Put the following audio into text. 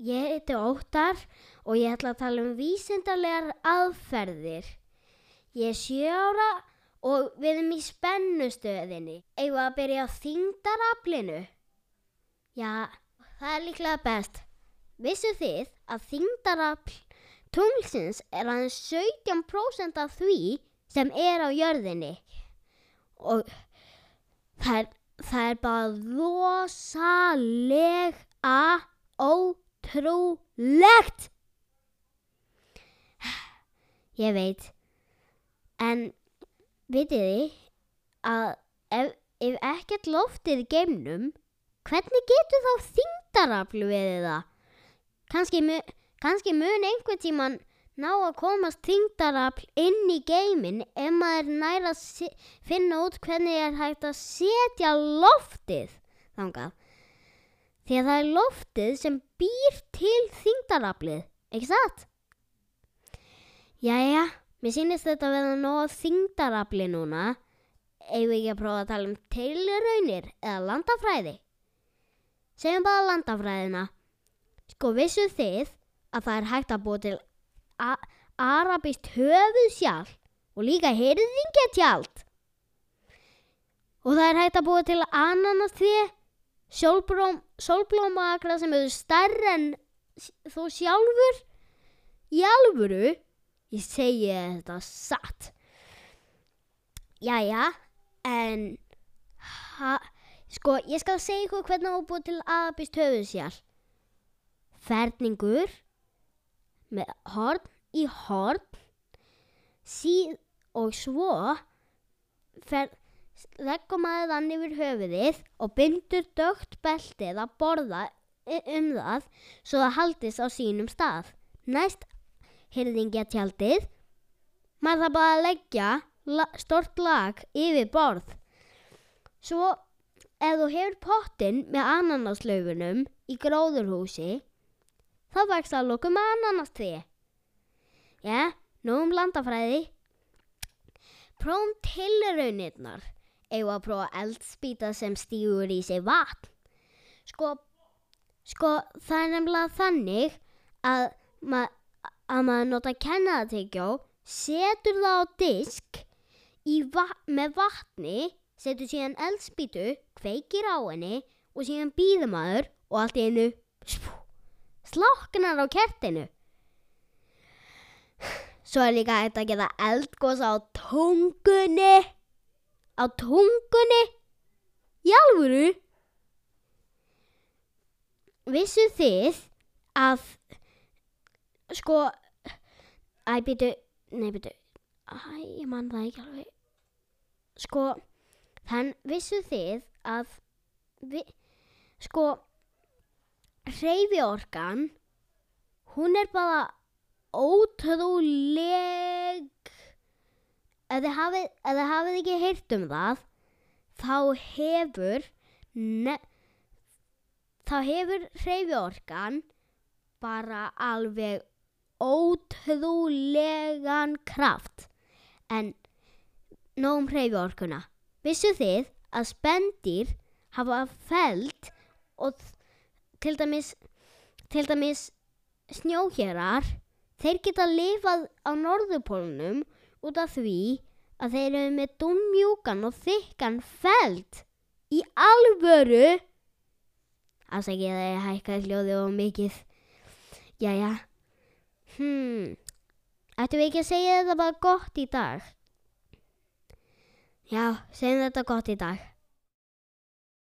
Ég heiti Óttar og ég ætla að tala um vísindarlegar aðferðir. Ég er sjö ára og við erum í spennustöðinni. Við að byrja á þingdaraflinu? Já, það er líklega best. Vissu þið að þingdarafl tunglsins er aðeins 17% af því sem er á jörðinni? Og það er, það er bara rosalega ótrúlegt. Ég veit. En vitið þið að ef, ef ekkert loftið geimnum, hvernig getur þá þingdarafl við það? Kanski, kannski mun einhvern tíman ná að komast þingdarafl inn í geimin ef maður næra finna út hvernig er hægt að setja loftið þangað. Því að það er loftið sem býr til þingdaraflið, ekki satt? Jæja, mér sýnist þetta að vera nóg þingdarafli núna. Eigum við ekki að prófa að tala um tilraunir eða landafræði? Segjum bara landafræðina. Sko, vissu þið að það er hægt að búa til arabist höfuðsjál og líka hirðingetjald? Og það er hægt að búa til ananastrið, sólblómaakra sem eru stærri en þú sjálfur? Í alvöru? Ég segi þetta satt. Jæja, en ha, sko, ég skal segja ykkur hvernig var búið til aðabist höfuðsjál. Ferningur með horn í horn síð og svo fer, leggur maður þann yfir höfuðið og bindur dögt beltið að borða i- um það svo það haldist á sínum stað. Næst hirðingja tjaldið, maður það bara að leggja la, stort lag yfir borð. Svo ef þú hefur pottin með ananaslaugunum í gróðurhúsi, þá vext að lokum með ananastrið. Já, nú um landafræði. Prófum tilraunirnar. Eigum að prófa eldspýta sem stígur í sig vatn. Sko, sko, það er nefnilega þannig að, ma að maður nota kennaðategjó, setur það á disk í va með vatni, setur síðan eldspýtu, kveikir á henni og síðan býður maður og allt í einu slokknar á kertinu. Svo er líka hægt að geta eldgós á tungunni. Á tungunni? Í alvöru? Vissu þið að sko æ, býtu, nei, býtu æ, ég man það ekki alveg sko þann vissu þið að vi, sko hreyfiorkan hún er bara ótrúleg ef þið hafið, ef þið hafið ekki heyrt um það þá hefur ne, þá hefur hreyfiorkan bara alveg ótrúlegan kraft. En nóg um hreyfiorkuna. Vissu þið að spendir hafa feld og til dæmis til dæmis snjóhjarar þeir geta lifað á norðupólunum út af því að þeir eru með dummjúkan og þykkan feld í alvöru. Afsækið að ég hækkaði hljóði og mikið. Jæja. Hmm. Ættum við ekki að segja þetta bara gott í dag? Já, segjum þetta gott í dag